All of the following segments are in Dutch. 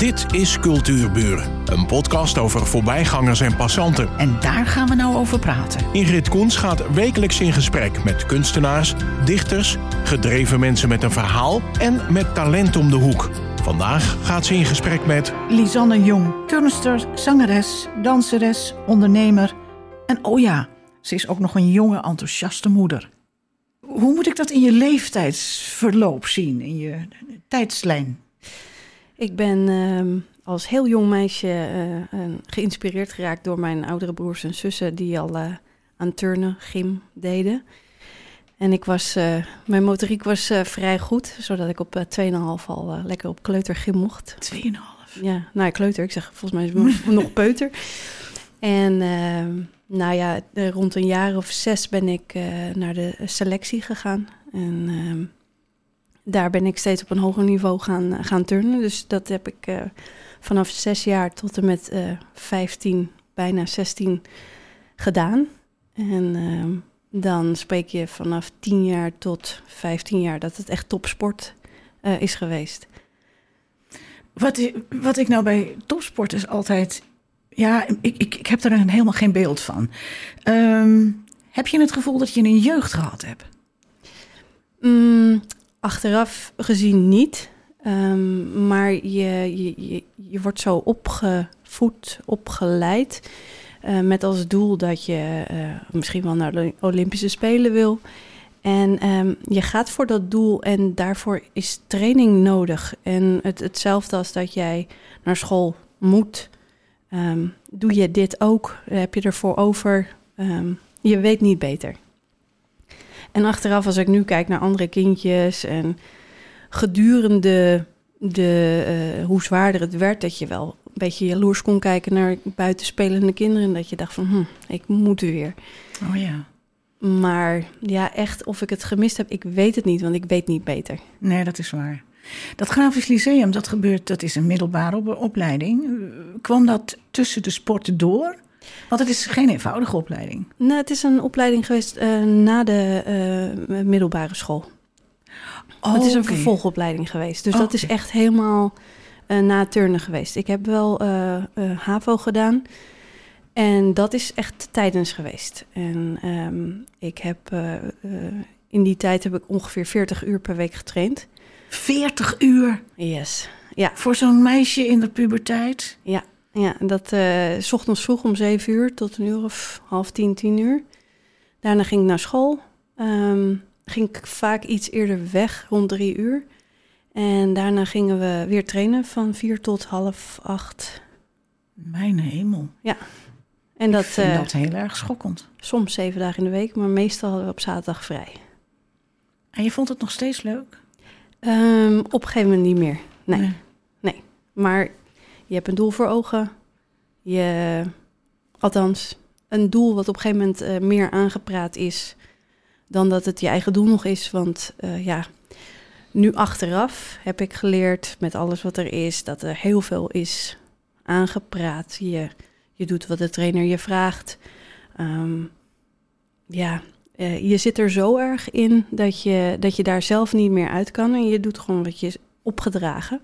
Dit is Cultuurburen, een podcast over voorbijgangers en passanten. En daar gaan we nou over praten. Ingrid Koens gaat wekelijks in gesprek met kunstenaars, dichters, gedreven mensen met een verhaal en met talent om de hoek. Vandaag gaat ze in gesprek met Lisanne Jong, turnster, zangeres, danseres, ondernemer. En oh ja, ze is ook nog een jonge, enthousiaste moeder. Hoe moet ik dat in je leeftijdsverloop zien, in je tijdslijn? Ik ben ehm, als heel jong meisje uh, geïnspireerd geraakt door mijn oudere broers en zussen die al uh, aan turnen, gym deden. En ik was, uh, mijn motoriek was vrij goed, zodat ik op 2,5 al lekker op kleutergym mocht. 2,5? Ja, nou kleuter, ik zeg volgens mij is het nog peuter. En ehm, nou ja, rond een jaar of zes ben ik naar de selectie gegaan. En ehm, daar ben ik steeds op een hoger niveau gaan, eh, gaan turnen. Dus dat heb ik uh, vanaf zes jaar tot en met uh, 15, bijna 16 gedaan. En uh, dan spreek je vanaf 10 jaar tot 15 jaar dat het echt topsport is geweest. Wat, wat ik nou bij topsport is altijd. Ja, ik, ik, ik heb er helemaal geen beeld van. Um, heb je het gevoel dat je een jeugd gehad hebt? Mm, Achteraf gezien niet. Um, maar je, je, je, wordt zo opgevoed, opgeleid. Uh, met als doel dat je uh, misschien wel naar de Olympische Spelen wil. En um, je gaat voor dat doel en daarvoor is training nodig. En het, hetzelfde als dat jij naar school moet. Um, doe je dit ook? Heb je ervoor over? je weet niet beter. En achteraf, als ik nu kijk naar andere kindjes en gedurende de, uh, hoe zwaarder het werd, dat je wel een beetje jaloers kon kijken naar buitenspelende kinderen. En dat je dacht van, hm, ik moet weer. Oh ja. Maar ja, echt of ik het gemist heb, ik weet het niet, want ik weet niet beter. Nee, dat is waar. Dat Grafisch Lyceum, dat gebeurt, dat is een middelbare opleiding. Kwam dat tussen de sporten door? Want het is geen eenvoudige opleiding. Nee, het is een opleiding geweest uh, na de uh, middelbare school. Oh, het is een okay. vervolgopleiding geweest. Dus oh, dat is echt helemaal uh, na turnen geweest. Ik heb wel HAVO gedaan. En dat is echt tijdens geweest. En um, ik heb in die tijd heb ik ongeveer 40 uur per week getraind. 40 uur? Yes. Ja. Voor zo'n meisje in de puberteit? Ja, ja, dat uh, s ochtends vroeg om zeven uur tot een uur of half tien, tien uur. Daarna ging ik naar school. Um, ging ik vaak iets eerder weg, rond drie uur. En daarna gingen we weer trainen van vier tot half acht. Mijn hemel. Ja. En dat, ik vind uh, dat heel erg schokkend. Soms zeven dagen in de week, maar meestal hadden we op zaterdag vrij. En je vond het nog steeds leuk? Um, op een gegeven moment niet meer. Nee. nee. nee. Maar je hebt een doel voor ogen. Je, althans, een doel wat op een gegeven moment uh, meer aangepraat is dan dat het je eigen doel nog is. Want uh, ja, nu achteraf heb ik geleerd met alles wat er is, dat er heel veel is aangepraat. Je, je doet wat de trainer je vraagt. Um, ja, uh, je zit er zo erg in dat je, dat je daar zelf niet meer uit kan. En je doet gewoon wat je is opgedragen.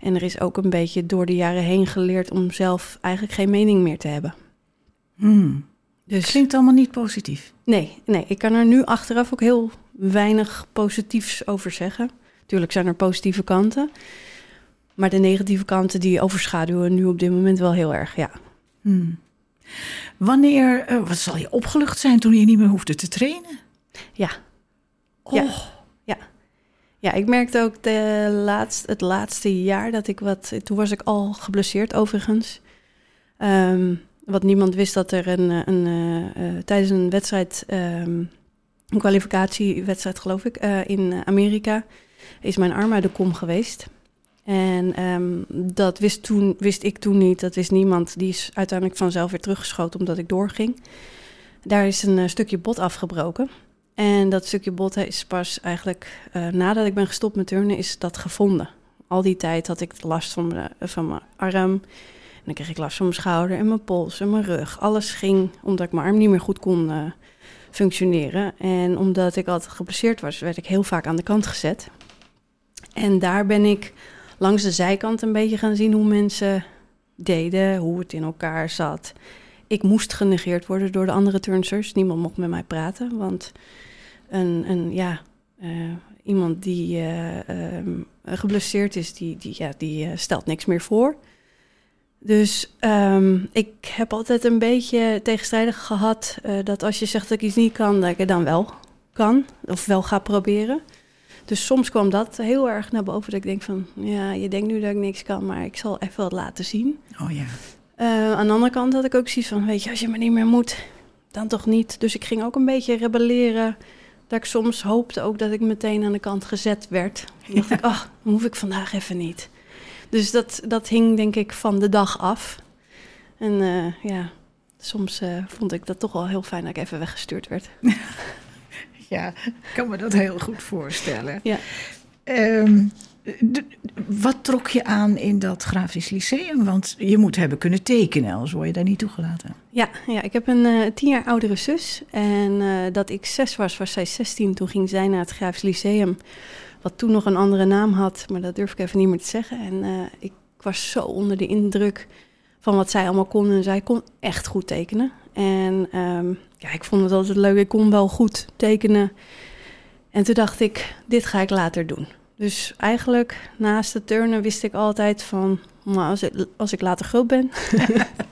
En er is ook een beetje door de jaren heen geleerd om zelf eigenlijk geen mening meer te hebben. Hmm. Dus klinkt allemaal niet positief. Nee, nee, ik kan er nu achteraf ook heel weinig positiefs over zeggen. Tuurlijk zijn er positieve kanten. Maar de negatieve kanten die overschaduwen nu op dit moment wel heel erg, ja. Hmm. Wanneer, uh, wat zal je opgelucht zijn toen je niet meer hoefde te trainen? Ja. Oh. Ja. Ja. Ik merkte ook de laatste, het laatste jaar dat ik wat. Toen was ik al geblesseerd, overigens. Um, wat niemand wist dat er een, een, uh, tijdens een wedstrijd, um, een kwalificatiewedstrijd, geloof ik, in Amerika, is mijn arm uit de kom geweest. En um, dat wist, toen, wist ik toen niet, dat wist niemand. Die is uiteindelijk vanzelf weer teruggeschoten omdat ik doorging. Daar is een stukje bot afgebroken. En dat stukje bot is pas eigenlijk uh, nadat ik ben gestopt met turnen, is dat gevonden. Al die tijd had ik last van mijn, van mijn arm. En dan kreeg ik last van mijn schouder en mijn pols en mijn rug. Alles ging omdat ik mijn arm niet meer goed kon uh, functioneren. En omdat ik altijd geblesseerd was, werd ik heel vaak aan de kant gezet. En daar ben ik langs de zijkant een beetje gaan zien hoe mensen deden, hoe het in elkaar zat. Ik moest genegeerd worden door de andere turnsters. Niemand mocht met mij praten, want een, een ja, eh, iemand die eh, ehm, geblesseerd is, die, die, ja, die eh, stelt niks meer voor. Dus ehm, ik heb altijd een beetje tegenstrijdig gehad eh, dat als je zegt dat ik iets niet kan, dat ik het dan wel kan of wel ga proberen. Dus soms kwam dat heel erg naar boven dat ik denk van, ja, je denkt nu dat ik niks kan, maar ik zal even wat laten zien. Oh ja. Eh, aan de andere kant had ik ook zoiets van, weet je, als je maar niet meer moet, dan toch niet. Dus ik ging ook een beetje rebelleren. Dat ik soms hoopte ook dat ik meteen aan de kant gezet werd. Dan dacht ik, ach, dan hoef ik vandaag even niet. Dus dat, dat hing denk ik van de dag af. En eh, ja, soms eh, vond ik dat toch wel heel fijn dat ik even weggestuurd werd. Ja, ik kan me dat heel goed voorstellen. Ja. Ehm, wat trok je aan in dat grafisch lyceum? Want je moet hebben kunnen tekenen, anders word je daar niet toegelaten. Ja, ja ik heb een eh, tien jaar oudere zus. En eh, dat ik zes was, was zij 16. Toen ging zij naar het Grafisch Lyceum. Wat toen nog een andere naam had, maar dat durf ik even niet meer te zeggen. En eh, ik was zo onder de indruk van wat zij allemaal kon. En zij kon echt goed tekenen. En ehm, ja, ik vond het altijd leuk. Ik kon wel goed tekenen. En toen dacht ik, dit ga ik later doen. Dus eigenlijk naast het turnen wist ik altijd van... Nou, als, ik, als ik later groot ben,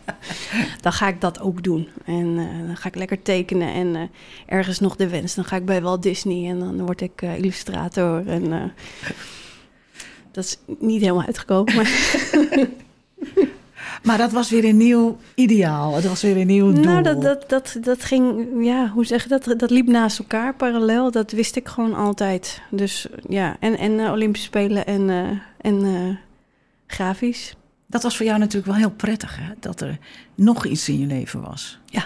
dan ga ik dat ook doen. En eh, dan ga ik lekker tekenen en eh, ergens nog de wens. Dan ga ik bij Walt Disney en dan word ik eh, illustrator. En dat is niet helemaal uitgekomen. Maar dat was weer een nieuw ideaal. Het was weer een nieuw doel. nou, dat, dat, dat, dat ging, ja, hoe zeg je dat? Dat liep naast elkaar parallel. Dat wist ik gewoon altijd. Dus ja, en, en eh, Olympische Spelen en, eh, en eh, grafisch. Dat was voor jou natuurlijk wel heel prettig, hè? Dat er nog iets in je leven was. Ja.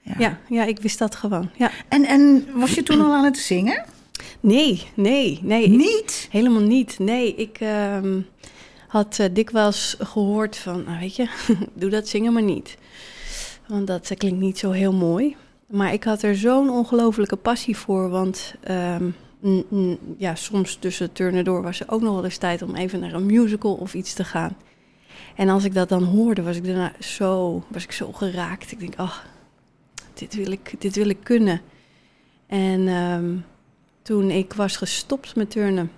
Ja. Ja, ja, ik wist dat gewoon. Ja. En, en was je toen al aan het zingen? Nee, nee, nee. ik- Niet? Helemaal niet. Nee, ik ehm, had eh, dikwijls gehoord van, nou weet je, doe dat zingen maar niet. Want dat eh, klinkt niet zo heel mooi. Maar ik had er zo'n ongelofelijke passie voor, want ehm, ja, soms tussen turnen door was er ook nog wel eens tijd om even naar een musical of iets te gaan. En als ik dat dan hoorde, was ik daarna zo, was ik zo geraakt. Ik denk, ach, dit wil ik, dit wil ik kunnen. En ehm, toen ik was gestopt met turnen,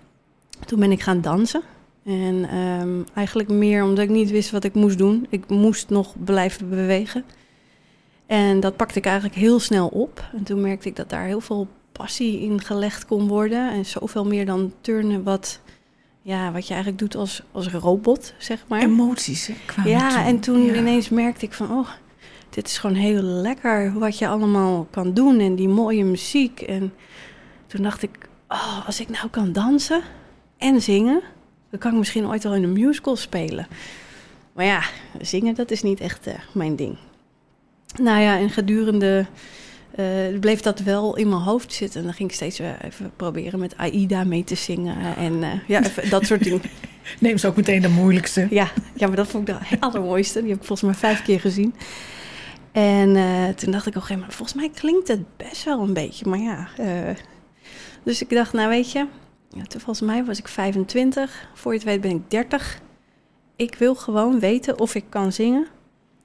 toen ben ik gaan dansen. En ehm, eigenlijk meer omdat ik niet wist wat ik moest doen. Ik moest nog blijven bewegen. En dat pakte ik eigenlijk heel snel op. En toen merkte ik dat daar heel veel passie in gelegd kon worden. En zoveel meer dan turnen wat, ja, wat je eigenlijk doet als, als robot, zeg maar. Emoties, hè, kwamen Ja, toe. en toen Ja. ineens merkte ik van, oh, dit is gewoon heel lekker wat je allemaal kan doen en die mooie muziek. En toen dacht ik, oh, als ik nou kan dansen en zingen, dan kan ik misschien ooit wel in een musical spelen. Maar ja, zingen, dat is niet echt eh, mijn ding. Nou ja, en gedurende eh, bleef dat wel in mijn hoofd zitten. En dan ging ik steeds weer even proberen met Aida mee te zingen. En eh, ja, even dat soort dingen. Neem ze ook meteen de moeilijkste. Ja, ja, maar dat vond ik de allermooiste. Die heb ik volgens mij vijf keer gezien. En toen dacht ik op een gegeven moment, volgens mij klinkt het best wel een beetje, maar ja. dus ik dacht, nou weet je, ja, toen volgens mij was ik 25. Voor je het weet ben ik 30. Ik wil gewoon weten of ik kan zingen.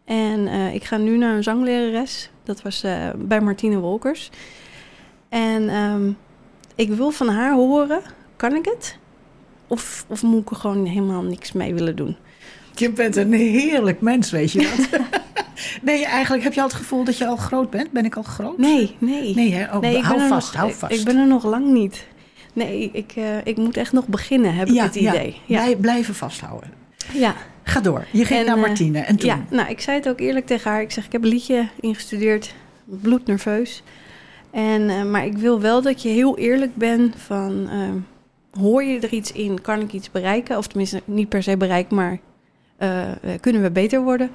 En eh, ik ga nu naar een zanglerares. Dat was eh, bij Martine Wolkers. En ehm, ik wil van haar horen, kan ik het? Of, of moet ik er gewoon helemaal niks mee willen doen? Je bent een heerlijk mens, weet je dat? nee, eigenlijk heb je al het gevoel dat je al groot bent. Ben ik al groot? Nee, nee. Nee, hè? Oh, hou vast, nog, hou vast. Ik ben er nog lang niet. Nee, ik, eh, ik moet echt nog beginnen, heb ik het idee. Ja, Blij- blijven vasthouden. ja. Ga door. Je ging En, naar eh, Martine. En toen? ja, nou, ik zei het ook eerlijk tegen haar. Ik zeg, ik heb een liedje ingestudeerd, bloednerveus. En, eh, maar ik wil wel dat je heel eerlijk bent van... hoor je er iets in? Kan ik iets bereiken? Of tenminste, niet per se bereiken, maar kunnen we beter worden?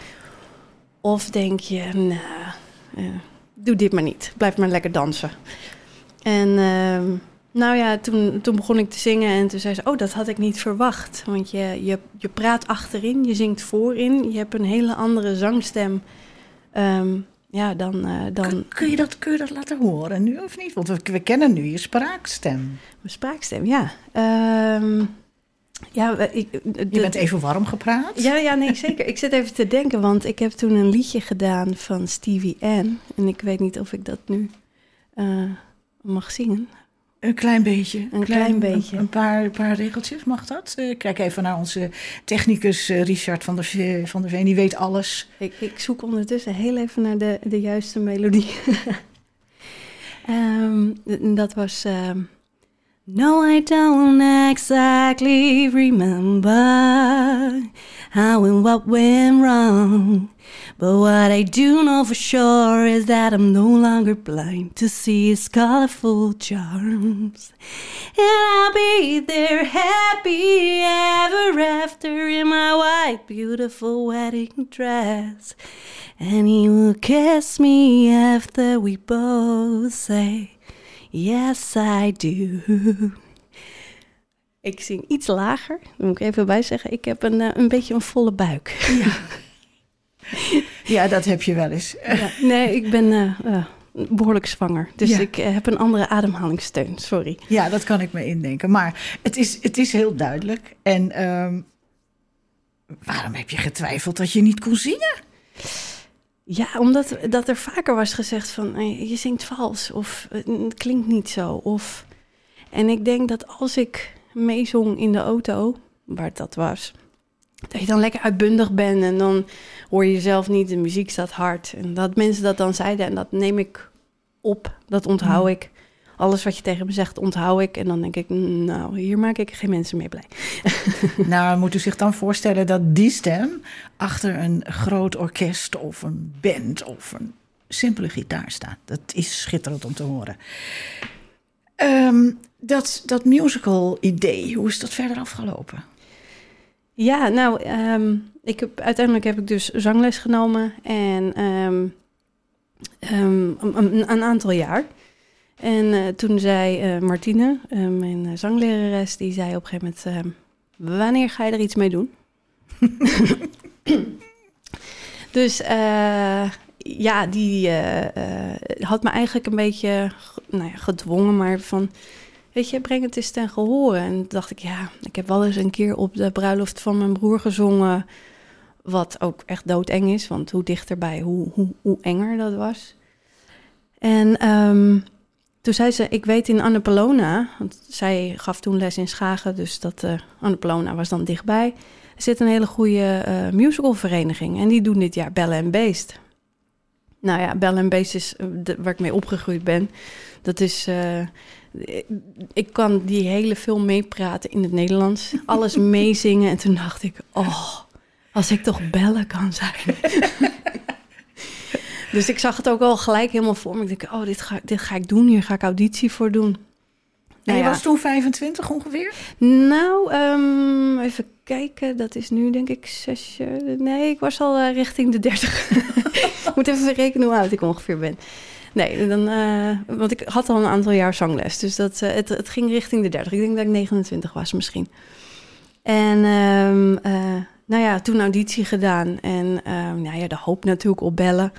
Of denk je, nou, doe dit maar niet. Blijf maar lekker dansen. En ehm, nou ja, toen, toen begon ik te zingen en toen zei ze... oh, dat had ik niet verwacht. Want je, je, je praat achterin, je zingt voorin. Je hebt een hele andere zangstem Ehm, ja, dan, eh, dan Kun, kun je dat, kun je dat laten horen nu of niet? Want we, we kennen nu je spraakstem. mijn spraakstem, ja. Ehm, Ja, ik, de- Je bent even warm gepraat. Ja, ja, nee, zeker. Ik zit even te denken, want ik heb toen een liedje gedaan van Stevie N. En ik weet niet of ik dat nu eh, mag zingen. Een klein beetje. Een klein beetje. Een, een paar, paar regeltjes, mag dat? Eh, kijk even naar onze technicus eh, Richard van der, van der Veen. Die weet alles. Ik, ik zoek ondertussen heel even naar de, de juiste melodie. Ehm, dat was... ehm, No, I don't exactly remember how and what went wrong. But what I do know for sure is that I'm no longer blind to see his colorful charms. And I'll be there happy ever after in my white, beautiful wedding dress. And he will kiss me after we both say, Yes, I do. Ik zing iets lager, daar moet ik even bij zeggen. Ik heb een, eh, een beetje een volle buik. Ja, dat heb je wel eens. Ja, nee, ik ben eh, eh, behoorlijk zwanger. Dus Ja. ik heb een andere ademhalingssteun, sorry. Ja, dat kan ik me indenken. Maar het is, het is heel duidelijk. En ehm, waarom heb je getwijfeld dat je niet kon zingen? Ja, omdat dat er vaker was gezegd van je zingt vals of eh, het klinkt niet zo. Of... En ik denk dat als ik meezong in de auto, waar dat was, dat je dan lekker uitbundig bent en dan hoor je jezelf niet, de muziek staat hard. En dat mensen dat dan zeiden en dat neem ik op, dat onthoud Mm. ik. Alles wat je tegen me zegt, onthoud ik. En dan denk ik, "Mm, nou, hier maak ik geen mensen mee blij. Nou, moet u zich dan voorstellen dat die stem achter een groot orkest of een band of een simpele gitaar staat. Dat is schitterend om te horen. Ehm, dat, dat musical idee, hoe is dat verder afgelopen? Ja, nou, ehm, ik heb, uiteindelijk heb ik dus zangles genomen en ehm, een aantal jaar. En eh, toen zei eh, Martine, eh, mijn zanglerares, die zei op een gegeven moment... wanneer ga je er iets mee doen? dus ja, die had me eigenlijk een beetje nou ja, gedwongen, maar van... Weet je, breng het eens ten gehore. En toen dacht ik, ja, ik heb wel eens een keer op de bruiloft van mijn broer gezongen... wat ook echt doodeng is, want hoe dichterbij, hoe, hoe, hoe enger dat was. En ehm, toen zei ze, ik weet in Annapolona... want zij gaf toen les in Schagen, dus dat eh Annapolona was dan dichtbij... er zit een hele goede eh, musicalvereniging en die doen dit jaar Bellen en Beest. Nou ja, Bellen en Beest is eh, de, waar ik mee opgegroeid ben. Dat is... ik kan die hele film meepraten in het Nederlands. Alles meezingen. En toen dacht ik, oh, als ik toch bellen kan zijn. dus ik zag het ook al gelijk helemaal voor me. Ik denk, oh, dit ga, dit ga ik doen. Hier ga ik auditie voor doen. En Nou je ja. was toen 25 ongeveer? Nou, ehm, even kijken. Dat is nu denk ik zes jaar. Nee, ik was al eh, richting de dertig. Ik moet even rekenen hoe oud ik ongeveer ben. Nee, dan, eh, want ik had al een aantal jaar zangles. Dus dat, eh, het, het ging richting de 30. Ik denk dat ik 29 was misschien. En ehm, eh, nou ja, toen auditie gedaan. En ehm, nou ja, de hoop natuurlijk op bellen.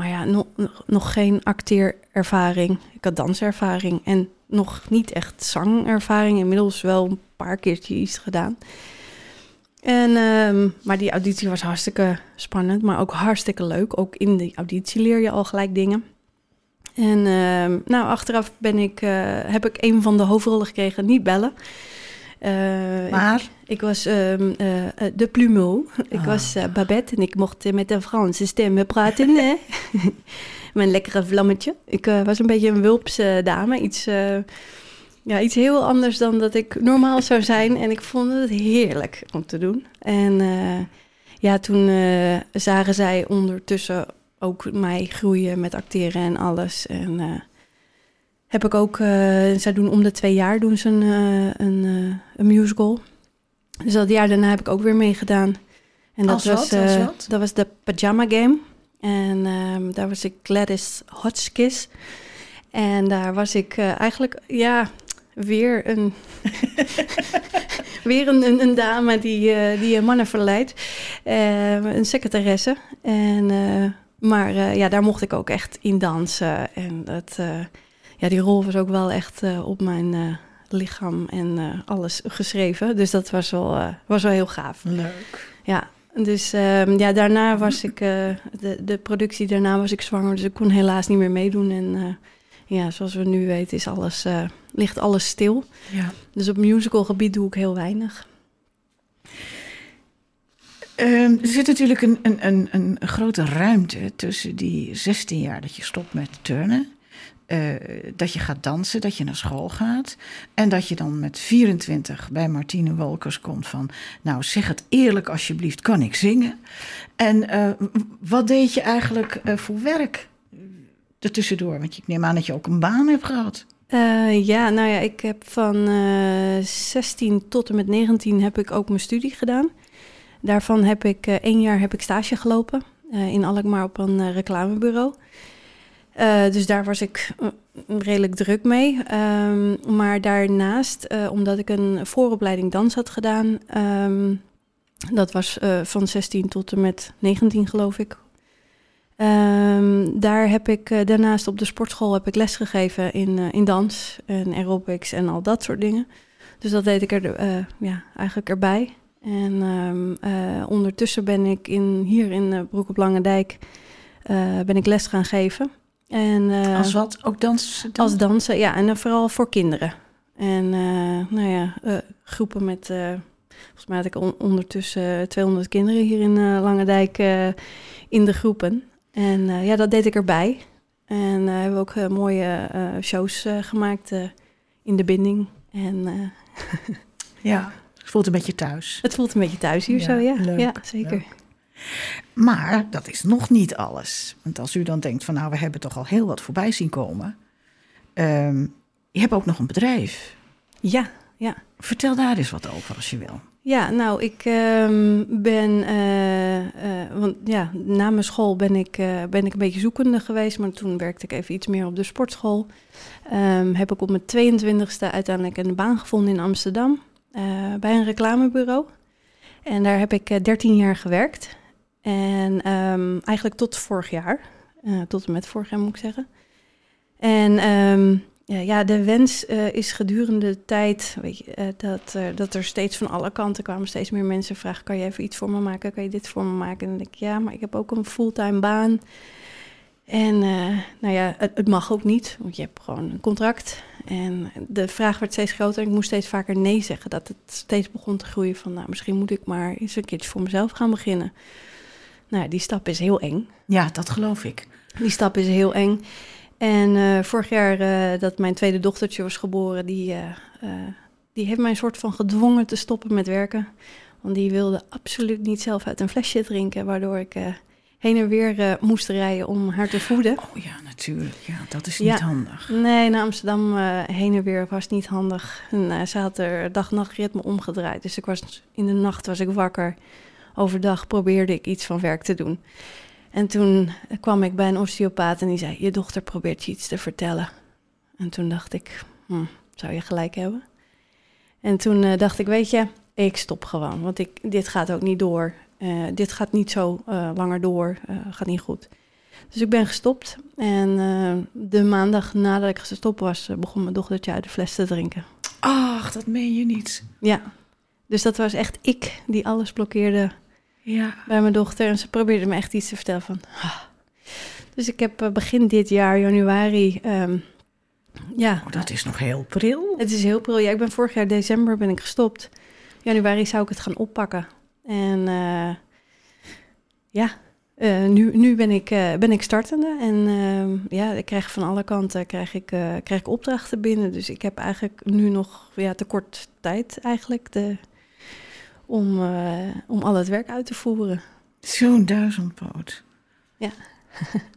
Maar ja, nog, nog, geen acteerervaring. Ik had danservaring en nog niet echt zangervaring. Inmiddels wel een paar keertjes iets gedaan. En, ehm, maar die auditie was hartstikke spannend, maar ook hartstikke leuk. Ook in die auditie leer je al gelijk dingen. En ehm, nou, achteraf ben ik, eh, heb ik een van de hoofdrollen gekregen, niet bellen. Eh, Maar, ik was ehm, eh, eh, de plumeau. Ik Ah. was Babette en ik mocht met een Franse stem praten. hè. Mijn lekkere vlammetje. Ik was een beetje een wulpse dame. Iets, ja, iets heel anders dan dat ik normaal zou zijn. En ik vond het heerlijk om te doen. En ja, toen zagen zij ondertussen ook mij groeien met acteren en alles. En heb ik ook, eh, zij doen om de twee jaar doen ze een, eh, een, eh, een musical. Dus dat jaar daarna heb ik ook weer meegedaan. En dat was, wat? Eh, wat? dat was de Pajama Game. En ehm, daar was ik Gladys Hotchkiss. En daar was ik eigenlijk, ja, weer een, weer een, een, een dame die, eh, die mannen verleidt. Eh, een secretaresse. En, maar ja, daar mocht ik ook echt in dansen. En dat, ja, die rol was ook wel echt eh, op mijn eh, lichaam en eh, alles geschreven. Dus dat was wel, was wel heel gaaf. Leuk. Ja, dus ehm, ja, daarna was ik, de, de productie daarna was ik zwanger, dus ik kon helaas niet meer meedoen. En ja, zoals we nu weten is alles, ligt alles stil. Ja. Dus op musicalgebied doe ik heel weinig. Ehm, er zit natuurlijk een, een, een, een grote ruimte tussen die 16 jaar dat je stopt met turnen. Eh, dat je gaat dansen, dat je naar school gaat. En dat je dan met 24 bij Martine Wolkers komt van... nou, zeg het eerlijk alsjeblieft, kan ik zingen? En eh, wat deed je eigenlijk eh, voor werk ertussendoor? Want ik neem aan dat je ook een baan hebt gehad. Eh, ja, nou ja, ik heb van eh 16 tot en met 19 heb ik ook mijn studie gedaan. Daarvan heb ik één jaar heb ik stage gelopen in Alkmaar op een reclamebureau. Eh, dus daar was ik eh, redelijk druk mee. Ehm, maar daarnaast, eh, omdat ik een vooropleiding dans had gedaan, ehm, dat was van 16 tot en met 19 geloof ik. Ehm, daar heb ik daarnaast op de sportschool heb ik lesgegeven in, eh, in dans en aerobics en al dat soort dingen. Dus dat deed ik er ja, eigenlijk erbij. En ondertussen ben ik in, hier in Broek op Langendijk eh, ben ik les gaan geven. En, eh, Als wat? Ook dans? als dansen, ja. En dan vooral voor kinderen. En eh, nou ja, eh, groepen met... volgens mij had ik on- ondertussen 200 kinderen hier in Langendijk in de groepen. En ja, dat deed ik erbij. En hebben we ook mooie shows gemaakt in de binding. En Ja, het voelt een beetje thuis. het voelt een beetje thuis hier Ja, zo, ja. leuk, ja, zeker. leuk. Maar dat is nog niet alles. Want als u dan denkt van nou, we hebben toch al heel wat voorbij zien komen. Ehm, je hebt ook nog een bedrijf. Ja, ja. Vertel daar eens wat over als je wil. Ja, nou, ik ehm, ben, eh, eh, want ja, na mijn school ben ik, eh, ben ik een beetje zoekende geweest, maar toen werkte ik even iets meer op de sportschool. Ehm, heb ik op mijn 22e uiteindelijk een baan gevonden in Amsterdam, bij een reclamebureau. En daar heb ik eh, 13 jaar gewerkt. En ehm, eigenlijk tot vorig jaar, eh, tot en met vorig jaar moet ik zeggen. En ehm, ja, de wens eh, is gedurende de tijd weet je, eh, dat, dat er steeds van alle kanten kwamen steeds meer mensen vragen: kan je even iets voor me maken? Kan je dit voor me maken? En denk ik, ja, maar ik heb ook een fulltime baan. En nou ja, het, het mag ook niet, want je hebt gewoon een contract. En de vraag werd steeds groter. Ik moest steeds vaker nee zeggen. Dat het steeds begon te groeien van, nou, misschien moet ik maar eens een keertje voor mezelf gaan beginnen. Nou, die stap is heel eng. Ja, dat geloof ik. Die stap is heel eng. En eh, vorig jaar eh, dat mijn tweede dochtertje was geboren, die, eh, die heeft mij een soort van gedwongen te stoppen met werken. Want die wilde absoluut niet zelf uit een flesje drinken, waardoor ik heen en weer moest rijden om haar te voeden. Oh ja, natuurlijk. Ja, dat is Ja. niet handig. Nee, naar Amsterdam heen en weer was niet handig. En, ze had er dag-nachtritme omgedraaid. Dus ik was, in de nacht was ik wakker. Overdag probeerde ik iets van werk te doen. En toen kwam ik bij een osteopaat en die zei... je dochter probeert je iets te vertellen. En toen dacht ik, hm, zou je gelijk hebben? En toen eh, dacht ik, weet je, ik stop gewoon. Want ik, dit gaat ook niet door. Eh, dit gaat niet zo eh, langer door. Gaat niet goed. Dus ik ben gestopt. En de maandag nadat ik gestopt was, begon mijn dochtertje uit de fles te drinken. Ach, dat meen je niet. Ja. Dus dat was echt ik die alles blokkeerde Ja. bij mijn dochter. En ze probeerde me echt iets te vertellen van... "Ah." Dus ik heb eh, begin dit jaar, januari... ehm, ja, Oh, dat is nog heel pril. het is heel pril. Ja, ik ben vorig jaar december ben ik gestopt. Januari zou ik het gaan oppakken. En eh, ja, eh, nu, nu ben, ik, eh, ben ik startende. En ehm, ja, ik krijg van alle kanten krijg ik, eh, krijg ik opdrachten binnen. Dus ik heb eigenlijk nu nog ja, te kort tijd eigenlijk de, om, eh, om al het werk uit te voeren. Zo'n duizendpoot. Ja.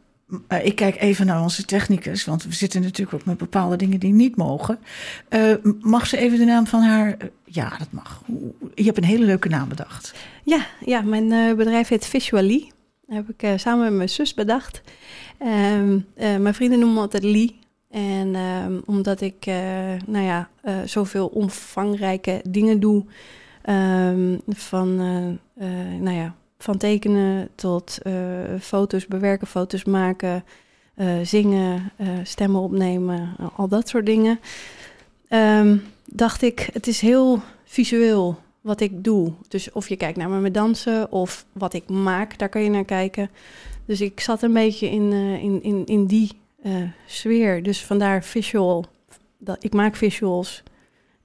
Eh, ik kijk even naar onze technicus, want we zitten natuurlijk ook met bepaalde dingen die niet mogen. Eh, mag ze even de naam van haar? ja, dat mag. Je hebt een hele leuke naam bedacht. Ja, ja mijn bedrijf heet Visually. Dat heb ik samen met mijn zus bedacht. Ehm, eh, mijn vrienden noemen me altijd Lee. En ehm, omdat ik nou ja, zoveel omvangrijke dingen doe. Um, van, uh, nou ja, van tekenen tot foto's bewerken, foto's maken, zingen, stemmen opnemen, al dat soort dingen. ehm, dacht ik, het is heel visueel wat ik doe. Dus of je kijkt naar met dansen of wat ik maak, daar kan je naar kijken. Dus ik zat een beetje in, in, in, in die sfeer. Dus vandaar visual. Dat, ik maak visuals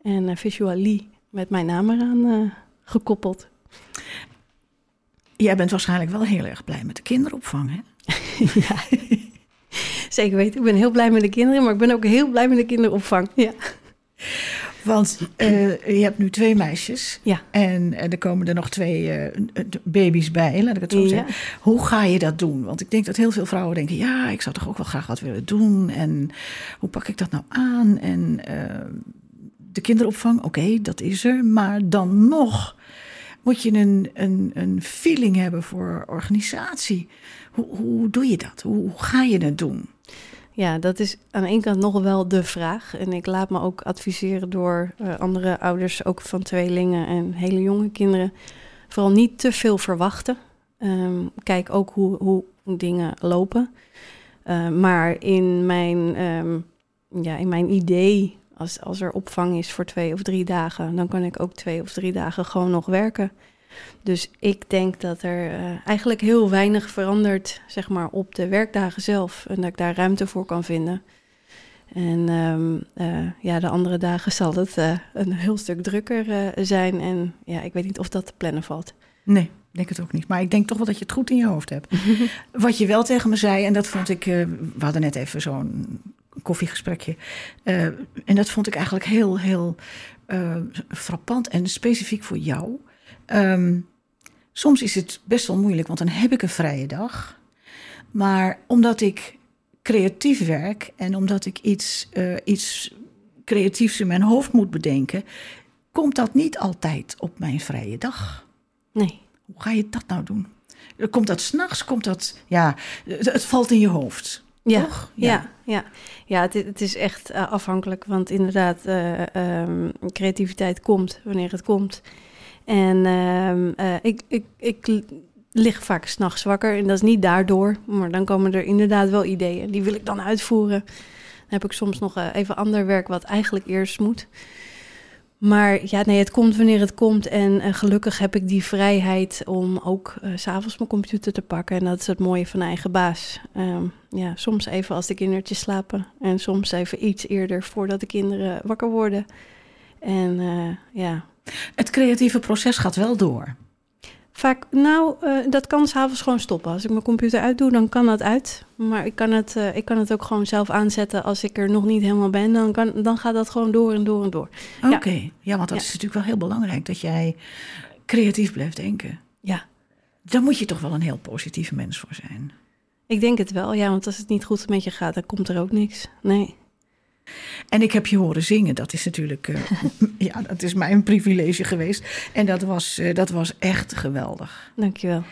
en visualie met mijn naam eraan gekoppeld. Jij bent waarschijnlijk wel heel erg blij met de kinderopvang, hè? ja, zeker weten. Ik ben heel blij met de kinderen, maar ik ben ook heel blij met de kinderopvang. Ja. Want uh, je hebt nu twee meisjes. Ja. En uh, er komen er nog twee uh, baby's bij, laat ik het zo ja. zeggen. Hoe ga je dat doen? Want ik denk dat heel veel vrouwen denken... ja, ik zou toch ook wel graag wat willen doen. En hoe pak ik dat nou aan? En de kinderopvang, oké, dat is er. Maar dan nog moet je een, een, een feeling hebben voor organisatie. Hoe, hoe doe je dat? Hoe, ga je het doen? Ja, dat is aan de ene kant nog wel de vraag. En ik laat me ook adviseren door uh, andere ouders, ook van tweelingen en hele jonge kinderen. Vooral niet te veel verwachten. Um, kijk ook hoe, hoe dingen lopen. Uh, maar in mijn, um, ja, in mijn idee, als, als er opvang is voor twee of drie dagen, dan kan ik ook twee of drie dagen gewoon nog werken. Dus ik denk dat er uh, eigenlijk heel weinig verandert zeg maar, op de werkdagen zelf. En dat ik daar ruimte voor kan vinden. En um, uh, ja, de andere dagen zal het uh, een heel stuk drukker zijn. En ja, ik weet niet of dat te plannen valt. Nee, ik denk het ook niet. Maar ik denk toch wel dat je het goed in je hoofd hebt. Wat je wel tegen me zei, en dat vond ik... we hadden net even zo'n koffiegesprekje. en dat vond ik eigenlijk heel, heel frappant en specifiek voor jou... Um, soms is het best wel moeilijk, want dan heb ik een vrije dag. Maar omdat ik creatief werk en omdat ik iets, uh, iets creatiefs in mijn hoofd moet bedenken, komt dat niet altijd op mijn vrije dag. Nee. Hoe ga je dat nou doen? Komt dat s'nachts? Komt dat. Ja, het, valt in je hoofd. Ja, toch? Ja, ja, ja. ja het, het, is echt uh, afhankelijk. Want inderdaad, uh, um, creativiteit komt wanneer het komt. En uh, uh, ik, ik, ik lig vaak s'nachts wakker en dat is niet daardoor. Maar dan komen er inderdaad wel ideeën. Die wil ik dan uitvoeren. Dan heb ik soms nog even ander werk wat eigenlijk eerst moet. Maar ja, nee, het komt wanneer het komt. En uh, gelukkig heb ik die vrijheid om ook uh, s'avonds mijn computer te pakken. En dat is het mooie van eigen baas. Um, ja, soms even als de kindertjes slapen. En soms even iets eerder voordat de kinderen wakker worden. En uh, ja, het creatieve proces gaat wel door. Vaak, nou, uh, dat kan s'avonds gewoon stoppen. Als ik mijn computer uitdoe, dan kan dat uit. Maar ik kan het, uh, ik kan het ook gewoon zelf aanzetten als ik er nog niet helemaal ben. Dan, kan, dan gaat dat gewoon door en door en door. Oké, okay. ja. ja. want dat ja. is natuurlijk wel heel belangrijk dat jij creatief blijft denken. Ja. Daar moet je toch wel een heel positieve mens voor zijn. Ik denk het wel, ja, want als het niet goed met je gaat, dan komt er ook niks. Nee. En ik heb je horen zingen. Dat is natuurlijk, uh, ja, dat is mijn privilege geweest. En dat was, uh, dat was echt geweldig. Dankjewel.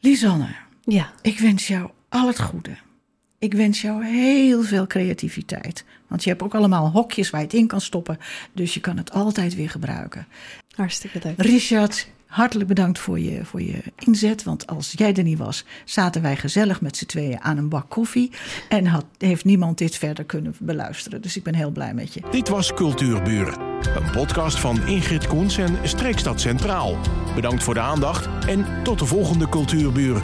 Lisanne, ja. ik wens jou al het goede. Ik wens jou heel veel creativiteit. Want je hebt ook allemaal hokjes waar je het in kan stoppen. Dus je kan het altijd weer gebruiken. Hartstikke leuk. Richard, hartelijk bedankt voor je, voor je inzet. Want als jij er niet was, zaten wij gezellig met z'n tweeën aan een bak koffie. En had, heeft niemand dit verder kunnen beluisteren. Dus ik ben heel blij met je. Dit was Cultuurburen. Een podcast van Ingrid Koens en Streekstad Centraal. Bedankt voor de aandacht en tot de volgende Cultuurburen.